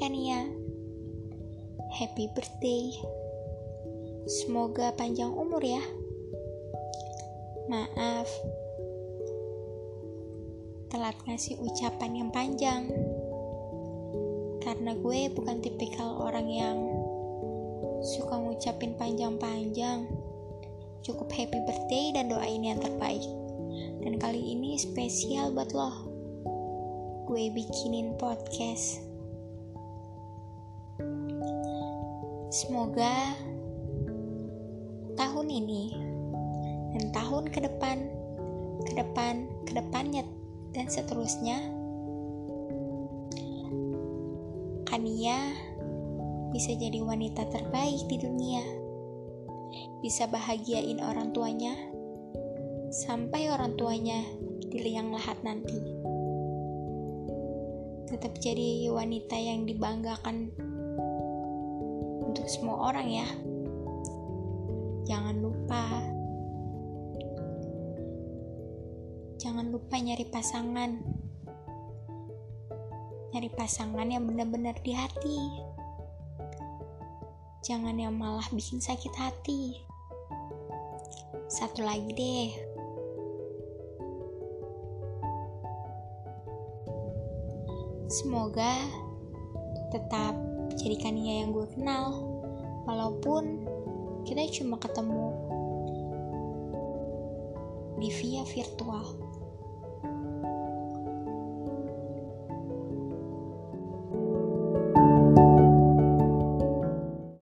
Kania. Happy birthday. Semoga panjang umur ya. Maaf, telat ngasih ucapan yang panjang. Karena gue bukan tipikal orang yang suka ngucapin panjang-panjang. Cukup happy birthday dan doain yang terbaik. Dan kali ini spesial buat lo. Gue bikinin podcast. Semoga tahun ini dan tahun ke depan, ke depan, ke depannya dan seterusnya Kania bisa jadi wanita terbaik di dunia. Bisa bahagiain orang tuanya sampai orang tuanya di liang lahat nanti. Tetap jadi wanita yang dibanggakan untuk semua orang ya. Jangan lupa Jangan lupa nyari pasangan nyari pasangan yang benar-benar di hati. Jangan yang malah bikin sakit hati. Satu lagi deh. Semoga tetap jadikan ia yang gue kenal. Walaupun kita cuma ketemu di via virtual.